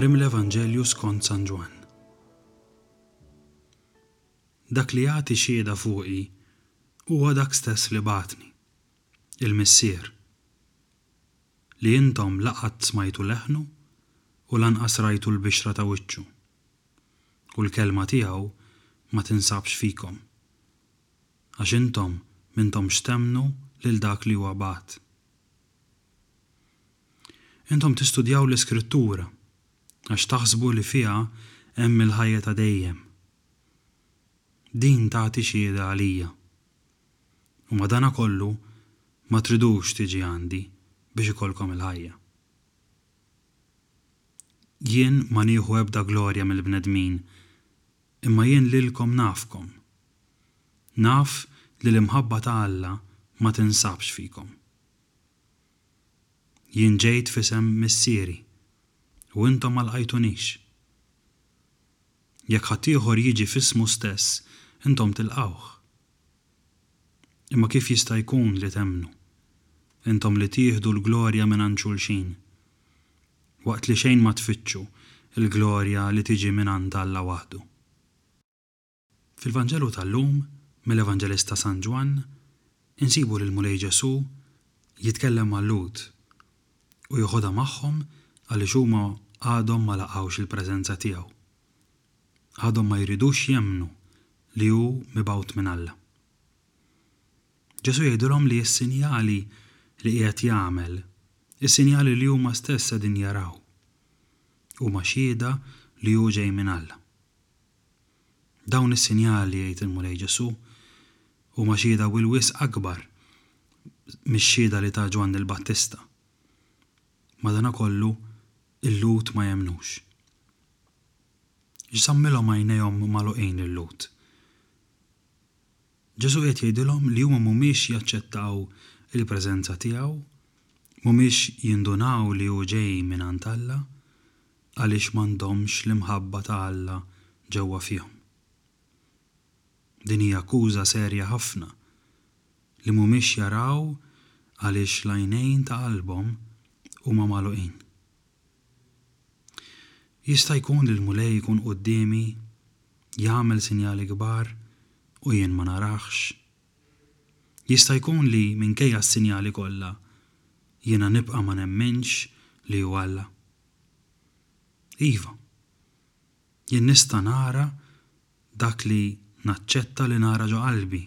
Qarim l-Evanġelju skont San Ġwann. Dak li jagħti xiehda fuqi huwa dak stess li bagħatni. il-Missier, li intom la qatt smajtu leħnu u lanqas rajtu l-bixra ta' wiċċu, u l-kelma tiegħu ma tinsabx fikom, għax intom m'intomx temmnu lil dak li huwa bagħat. Intom tistudjaw l-Iskrittura għax taħsbu li fiha hemm il-ħajja ta' dejjem. Din tagħti xhieda għalija. U madanakollu ma tridux tiġi għandi biex ikollkom il-ħajja. Jien ma nieħu ebda glorja mill-bnedmin, imma jien lilkom nafkom. Naf li l-imħabba ta' Alla ma tinsabx fikom. Jien ġejt f'isem Missieri, u intom ma lqajtunix. Jekk ħaddieħor jiġi f'ismu stess, intom tilqgħuh. Imma kif jista' jkun li temmnu, intom li tieħdu l-glorja mingħand xulxin, waqt li xejn ma tfittxu l-glorja li tiġi mingħand Alla waħdu? Fil-Vanġelu tal-lum, mill-Evanġelista San Ġwann, insibu lill-Mulej Ġesù jitkellem mal-Lhud u joħodha magħhom għaliex huma għadhom ma laqgħux il-preżenza tiegħu. Għadhom ma jridux jemmnu li hu mibgħut minn Alla. Ġesù jgħidilhom li s-sinjali li qiegħed jagħmel, is-sinjali li huma stess qegħdin jaraw, huma xhieda li hu ġej minn Alla. Dawn is-sinjali, jgħid il-Mulej Ġesù, huma xhieda wiel wisq akbar mix-xhieda li ta Ġwanni l-Battista. Madanakollu, il-Lhud ma jemmnux. X'żammilhom għajnejhom magħluqin lil-Lhud? Ġesù qiegħed jgħidilhom li huma mhumiex jaċċettaw il-preżenza tiegħu, mhumiex jindunaw li hu ġej mingħand Alla, għaliex m'għandhomx l-imħabba ta' Alla ġewwa fihom. Din hi akkuża serja ħafna li mhumiex jaraw għaliex l-għajnejn ta' qalbhom huma magħluqin. Jista' jkun li l-Mulej ikun quddiemi, jagħmel sinjali kbar u jien ma naraħx? Jista' jkun li minkejja s-sinjali kollha jiena nibqa' ma nemminx li hu Alla. Iva, jien nista' nara dak li naċċetta li nara ġo qalbi.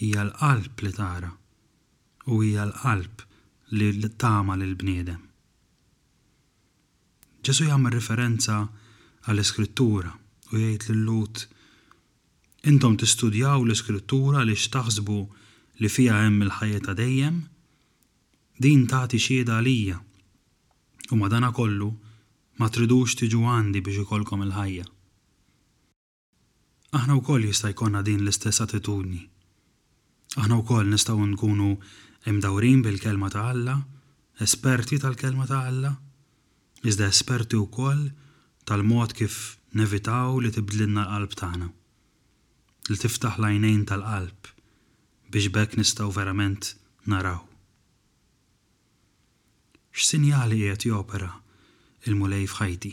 Hija l-qalb li tara u hija l-qalb li tama lill-bniedem. Ġesù jagħmel riferenza għall-Iskrittura u jgħid lil Lut, Intom tistudjaw l-Iskrittura għaliex taħsbu li fiha hemm il-ħajja ta' dejjem. Din tagħti xhieda għalija. U madankollu, ma tridux tiġu għandi biex ikollkom il-ħajja. Aħna wkoll jista' jkollna din l-istess attitudni. Aħna wkoll nistgħu nkunu imdawrin bil-Kelma ta' Alla, esperti tal-Kelma ta' Alla, iżda esperti wkoll tal-mod kif nevitaw li tibdlilna l-qalb tagħna, li tiftaħ l-għajnejn tal-qalb biex b'hekk nistgħu verament naraw. X'sinjali qiegħed jopera l-Mulej f'ħajti?